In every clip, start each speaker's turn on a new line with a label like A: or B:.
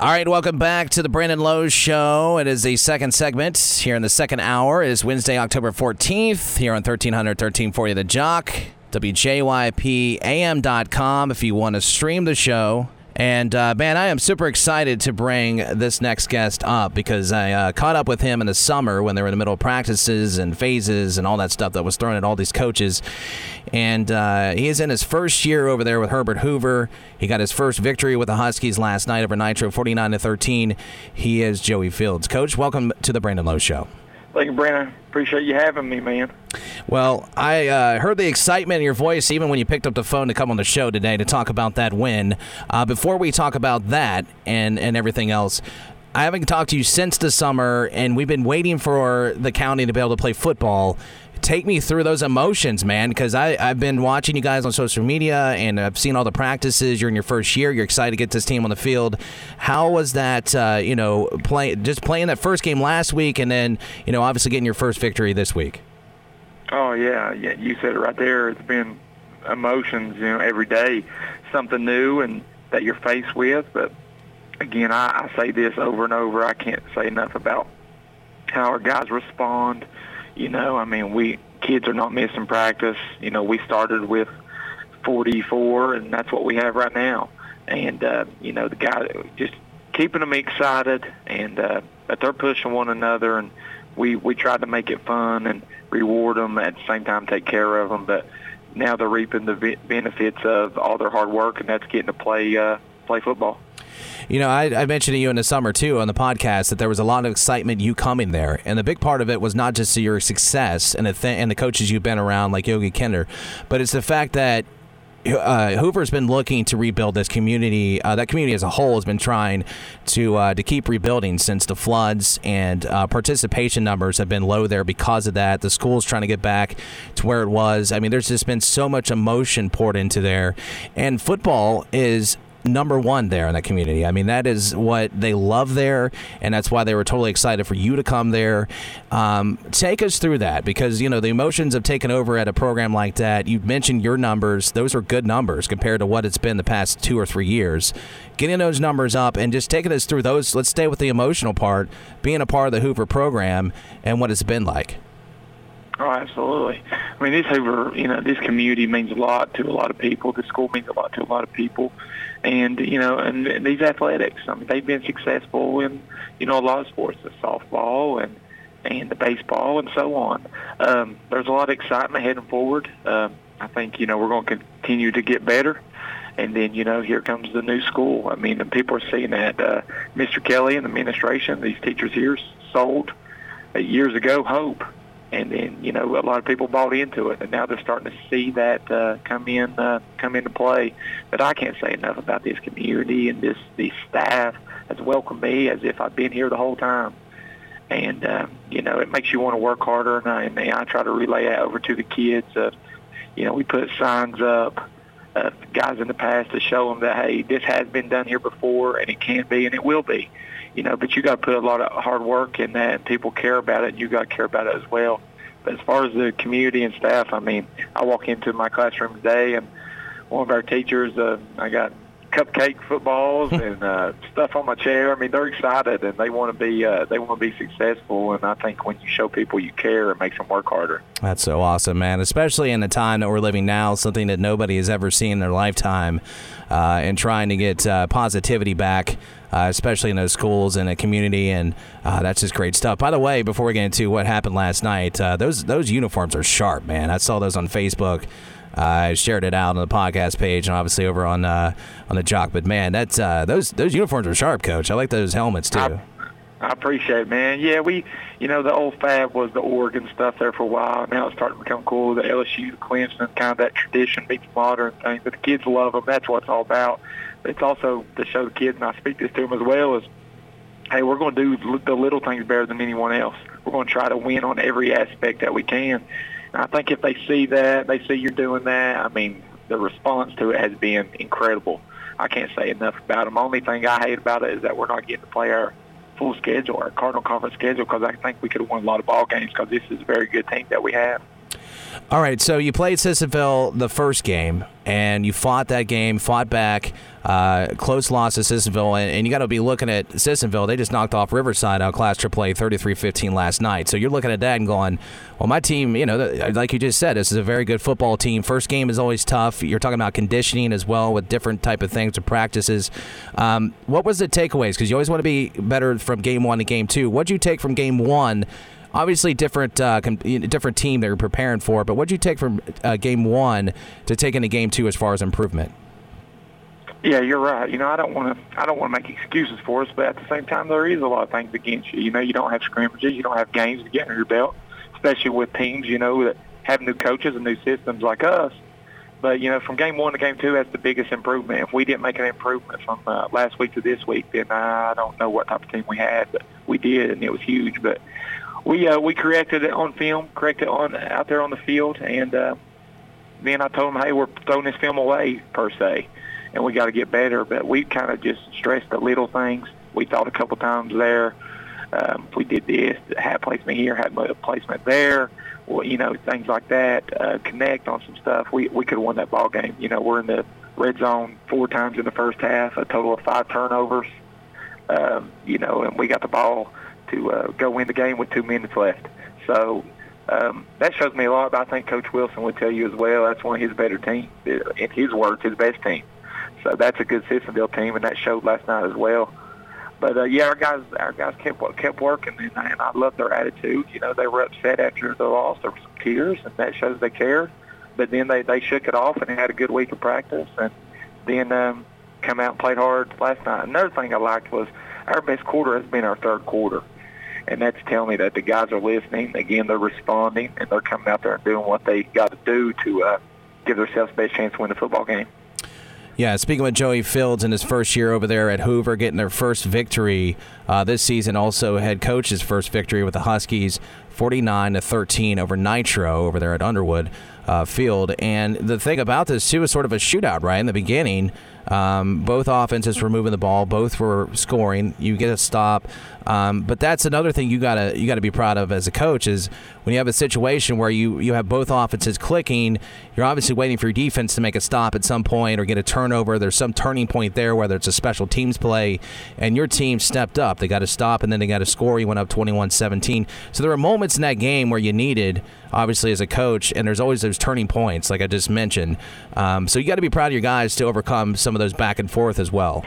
A: All right, welcome back to the Brandon Lowe Show. It is the second segment here in the second hour. It is Wednesday, October 14th here on 1300 1340 The Jock, WJYPAM.com if you want to stream the show. And uh, man, I am super excited to bring this next guest up because I uh, caught up with him in the summer when they were in the middle of practices and phases and all that stuff that was thrown at all these coaches. And uh, he is in his first year over there with Herbert Hoover. He got his first victory with the Huskies last night over Nitro, 49 to 13. He is Joey Fields. Coach, welcome to the Brandon Lowe Show.
B: Thank you, Brandon. Appreciate you having me, man.
A: Well, I uh, heard the excitement in your voice even when you picked up the phone to come on the show today to talk about that win. Uh, before we talk about that and, and everything else, I haven't talked to you since the summer, and we've been waiting for the county to be able to play football take me through those emotions, man, because I've been watching you guys on social media and I've seen all the practices. You're in your first year. You're excited to get this team on the field. How was that, uh, you know, play, just playing that first game last week and then, you know, obviously getting your first victory this week?
B: Oh, yeah. yeah. You said it right there. It's been emotions, you know, every day, something new and that you're faced with. But again, I, I say this over and over. I can't say enough about how our guys respond – you know, I mean, we kids are not missing practice. You know, we started with 44, and that's what we have right now. And uh, you know, the guy just keeping them excited, and uh, that they're pushing one another, and we we tried to make it fun and reward them at the same time, take care of them. But now they're reaping the benefits of all their hard work, and that's getting to play uh, play football.
A: You know, I, I, mentioned to you in the summer too on the podcast that there was a lot of excitement you coming there, and the big part of it was not just your success and the th- and the coaches you've been around like Yogi Kinder, but it's the fact that uh, Hoover's been looking to rebuild this community. Uh, that community as a whole has been trying to uh, to keep rebuilding since the floods, and uh, participation numbers have been low there because of that. The school's trying to get back to where it was. I mean, there's just been so much emotion poured into there, and football is number one there in that community. I mean, that is what they love there, and that's why they were totally excited for you to come there. Um, take us through that because you know the emotions have taken over at a program like that. You mentioned your numbers; those are good numbers compared to what it's been the past two or three years. Getting those numbers up and just taking us through those. Let's stay with the emotional part, being a part of the Hoover program and what it's been like.
B: Oh, absolutely. I mean, this Hoover, you know, this community means a lot to a lot of people. The school means a lot to a lot of people and you know, and these athletics. I mean, they've been successful in you know a lot of sports, the softball and and the baseball and so on. Um, there's a lot of excitement heading forward. Um, I think you know we're going to continue to get better. And then, you know, here comes the new school. I mean, people are seeing that. Uh, Mr. Kelly and the administration, these teachers here sold uh, years ago hope and then you know a lot of people bought into it, and now they're starting to see that uh, come in uh, come into play. But I can't say enough about this community and this these staff has welcomed me as if I've been here the whole time. And uh, you know it makes you want to work harder, and I, and I try to relay that over to the kids. Uh, you know we put signs up. Uh, guys in the past to show them that hey, this has been done here before, and it can be, and it will be you know, but you got to put a lot of hard work in that, and people care about it, and you got to care about it as well. But as far as the community and staff, I mean, I walk into my classroom today, and one of our teachers, uh, I got cupcake footballs and uh, stuff on my chair. I mean, they're excited and they want to be uh, they want to be successful. And I think when you show people you care, it makes them work harder.
A: That's so awesome, man. Especially in the time that we're living now, something that nobody has ever seen in their lifetime, uh, and trying to get uh, positivity back uh, especially in those schools and a community, and uh, that's just great stuff. By the way, before we get into what happened last night, uh, those those uniforms are sharp, man. I saw those on Facebook. I shared it out on the podcast page and obviously over on uh, on the jock. But man, that's uh, those those uniforms are sharp, Coach. I like those helmets too.
B: I, I appreciate it, man. Yeah, we, you know, the old fab was the Oregon stuff there for a while. Now it's starting to become cool. The LSU, the Clemson, kind of that tradition meets modern thing. But the kids love them. That's what it's all about it's also to show the kids, and I speak this to them as well, is, hey, we're going to do the little things better than anyone else. We're going to try to win on every aspect that we can. I think if they see that, they see you're doing that, I mean, the response to it has been incredible. I can't say enough about them. Only thing I hate about it is that we're not getting to play our full schedule, our Cardinal Conference schedule, because I think we could have won a lot of ball games because this is a very good team that we have.
A: All right, so you played Sissonville the first game, and you fought that game, fought back, uh, close loss to Sissonville, and, and you got to be looking at Sissonville. They just knocked off Riverside out Class AAA 33-15 last night. So you're looking at that and going, well, my team, you know, like you just said, this is a very good football team. First game is always tough. You're talking about conditioning as well with different type of things or practices. Um, what was the takeaways? Because you always want to be better from game one to game two. What did you take from game one? Obviously different uh, com- different team they're preparing for. But what did you take from uh, game one to take into game two as far as improvement?
B: Yeah, you're right. You know, I don't want to I don't want to make excuses for us, but at the same time, there is a lot of things against you. You know, you don't have scrimmages, you don't have games to get under your belt, especially with teams you know that have new coaches and new systems like us. But you know, from game one to game two, that's the biggest improvement. If we didn't make an improvement from uh, last week to this week, then I don't know what type of team we had, but we did, and it was huge. But we uh, we corrected it on film, corrected it on out there on the field, and uh, then I told them, hey, we're throwing this film away per se, and we got to get better. But we kind of just stressed the little things. We thought a couple times there. Um, if we did this, had placement here, had placement there, well, you know, things like that. Uh, connect on some stuff. We we could have won that ball game. You know, we're in the red zone four times in the first half, a total of five turnovers. Um, you know, and we got the ball to uh, go win the game with two minutes left. So um, that shows me a lot. But I think Coach Wilson would tell you as well. That's one of his better teams. In his words, his best team. So that's a good Sissonville team, and that showed last night as well. But uh, yeah, our guys, our guys kept kept working, and, and I love their attitude. You know, they were upset after the loss. There were some tears, and that shows they cared. But then they they shook it off, and had a good week of practice, and then um, come out and played hard last night. Another thing I liked was our best quarter has been our third quarter and that's telling me that the guys are listening. Again, they're responding, and they're coming out there and doing what they got to do to uh, give themselves the best chance to win the football game.
A: Yeah, speaking with Joey Fields in his first year over there at Hoover, getting their first victory uh, this season, also head coach's first victory with the Huskies, 49 to 13 over Nitro over there at Underwood uh, Field. And the thing about this too is sort of a shootout, right? In the beginning, um, both offenses were moving the ball, both were scoring. You get a stop, um, but that's another thing you gotta you gotta be proud of as a coach is when you have a situation where you you have both offenses clicking. You're obviously waiting for your defense to make a stop at some point or get a turnover. There's some turning point there, whether it's a special teams play, and your team stepped up. They got to stop and then they got to score. You went up 21-17. So there are moments in that game where you needed, obviously as a coach, and there's always those turning points, like I just mentioned. Um, so you got to be proud of your guys to overcome some of those back and forth as well.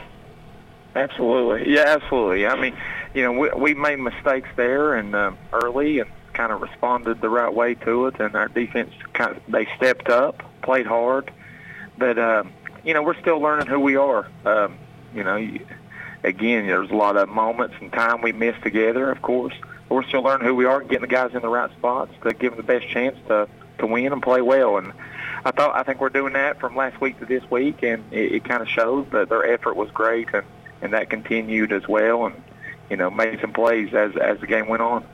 B: Absolutely, yeah, absolutely. I mean, you know, we, we made mistakes there and um, early and kind of responded the right way to it, and our defense kind of they stepped up, played hard, but um, you know we're still learning who we are. Um, you know, you, again, there's a lot of moments and time we missed together, of course. But we're still learning who we are, getting the guys in the right spots to give them the best chance to to win and play well. And I thought I think we're doing that from last week to this week, and it, it kind of showed that their effort was great, and and that continued as well, and you know made some plays as as the game went on.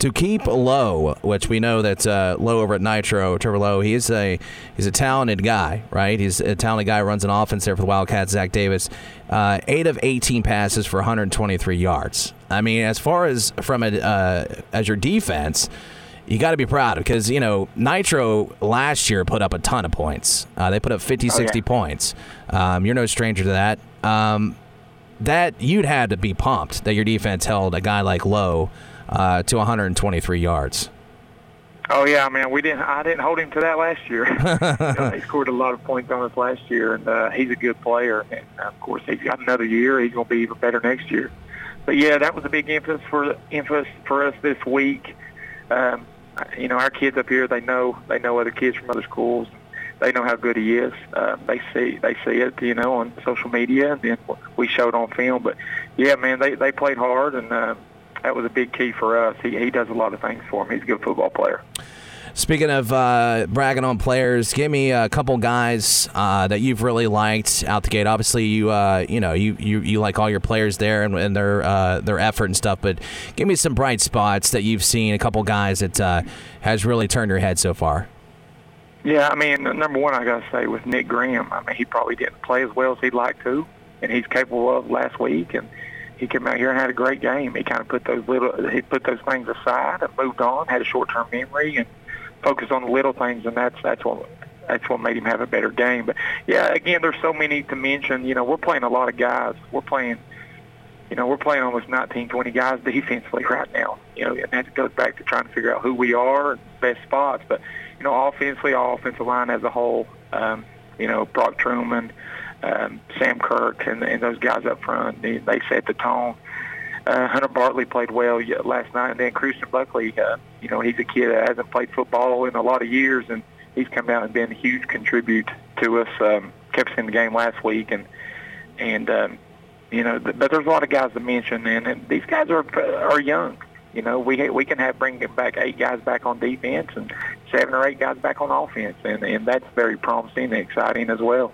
A: To keep low, which we know that uh, low over at Nitro, Trevor Lowe, he's a he's a talented guy, right? He's a talented guy. Runs an offense there for the Wildcats. Zach Davis, uh, eight of 18 passes for 123 yards. I mean, as far as from a uh, as your defense you got to be proud because you know Nitro last year put up a ton of points. Uh, they put up 50, 60 yeah. points. Um, you're no stranger to that. Um, that you'd had to be pumped that your defense held a guy like Lowe uh, to 123 yards.
B: Oh yeah, I mean we didn't. I didn't hold him to that last year. you know, he scored a lot of points on us last year, and uh, he's a good player. And of course, he's got another year. He's going to be even better next year. But yeah, that was a big emphasis for emphasis for us this week. Um, you know, our kids up here, they know they know other kids from other schools. They know how good he is. Uh, they see they see it, you know, on social media, and then we showed on film. But yeah, man, they they played hard, and uh, that was a big key for us. He he does a lot of things for him. He's a good football player.
A: Speaking of uh, bragging on players, give me a couple guys uh, that you've really liked out the gate. Obviously, you uh, you know you, you, you like all your players there and, and their uh, their effort and stuff. But give me some bright spots that you've seen. A couple guys that uh, has really turned your head so far.
B: Yeah, I mean, number one, I got to say with Nick Graham. I mean, he probably didn't play as well as he'd like to, and he's capable of last week. And he came out here and had a great game. He kind of put those little, he put those things aside and moved on. Had a short-term memory and focus on the little things, and that's that's what that's what made him have a better game. But yeah, again, there's so many to mention. You know, we're playing a lot of guys. We're playing, you know, we're playing almost 19, 20 guys defensively right now. You know, and that goes back to trying to figure out who we are best spots. But you know, offensively, our offensive line as a whole. Um, you know, Brock Truman, um, Sam Kirk, and, and those guys up front, they, they set the tone. Uh, Hunter Bartley played well last night, and then Christian Buckley, uh, you know, he's a kid that hasn't played football in a lot of years, and he's come out and been a huge contribute to us. Um, kept us in the game last week, and and um, you know, but there's a lot of guys to mention, and, and these guys are are young. You know, we we can have bring back eight guys back on defense and seven or eight guys back on offense, and and that's very promising and exciting as well.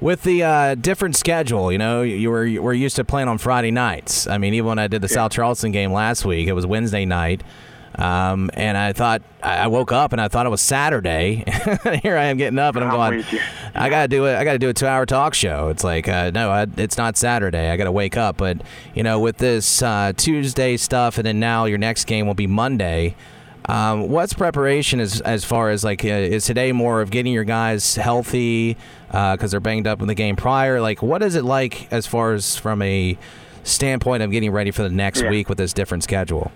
A: With the uh, different schedule, you know, you were you were used to playing on Friday nights. I mean, even when I did the yeah. South Charleston game last week, it was Wednesday night. Um, and I thought I woke up and I thought it was Saturday. Here I am getting up and I'm, going. I gotta do it. I gotta do a two-hour talk show. It's like uh, no, I, it's not Saturday. I gotta wake up. But you know, with this uh, Tuesday stuff, and then now your next game will be Monday. Um, what's preparation as as far as like uh, is today more of getting your guys healthy because uh, they're banged up in the game prior? Like, what is it like as far as from a standpoint of getting ready for the next yeah. week with this different schedule?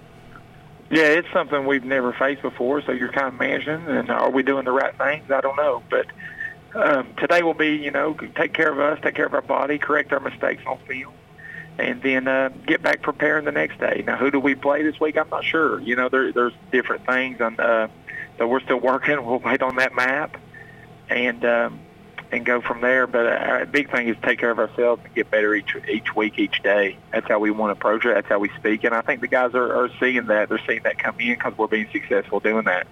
B: Yeah, it's something we've never faced before, so you're kind of managing, and are we doing the right things? I don't know, but um, today will be, you know, take care of us, take care of our body, correct our mistakes on field, and then uh, get back preparing the next day. Now, who do we play this week? I'm not sure. You know, there, there's different things, and uh, so we're still working. We'll wait on that map, and um, and go from there. But our uh, big thing is take care of ourselves and get better each each week, each day. That's how we want to approach it. That's how we speak, and I think the guys are, are seeing that. They're seeing that come in because we're being successful doing that.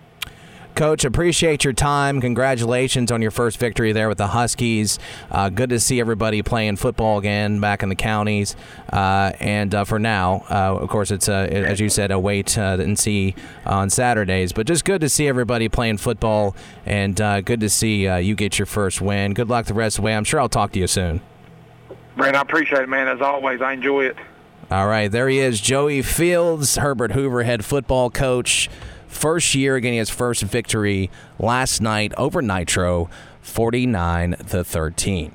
A: Coach, appreciate your time. Congratulations on your first victory there with the Huskies. Uh, good to see everybody playing football again back in the counties. Uh, and uh, for now, uh, of course, it's uh, as you said, a wait uh, and see on Saturdays. But just good to see everybody playing football, and good to see you get your first win. Good luck the rest of the way. I'm sure I'll talk to you soon.
B: Brent, I appreciate it, man. As always, I enjoy it.
A: All right, there he is, Joey Fields, Herbert Hoover head football coach. First year getting his first victory last night over Nitro, 49 to 13.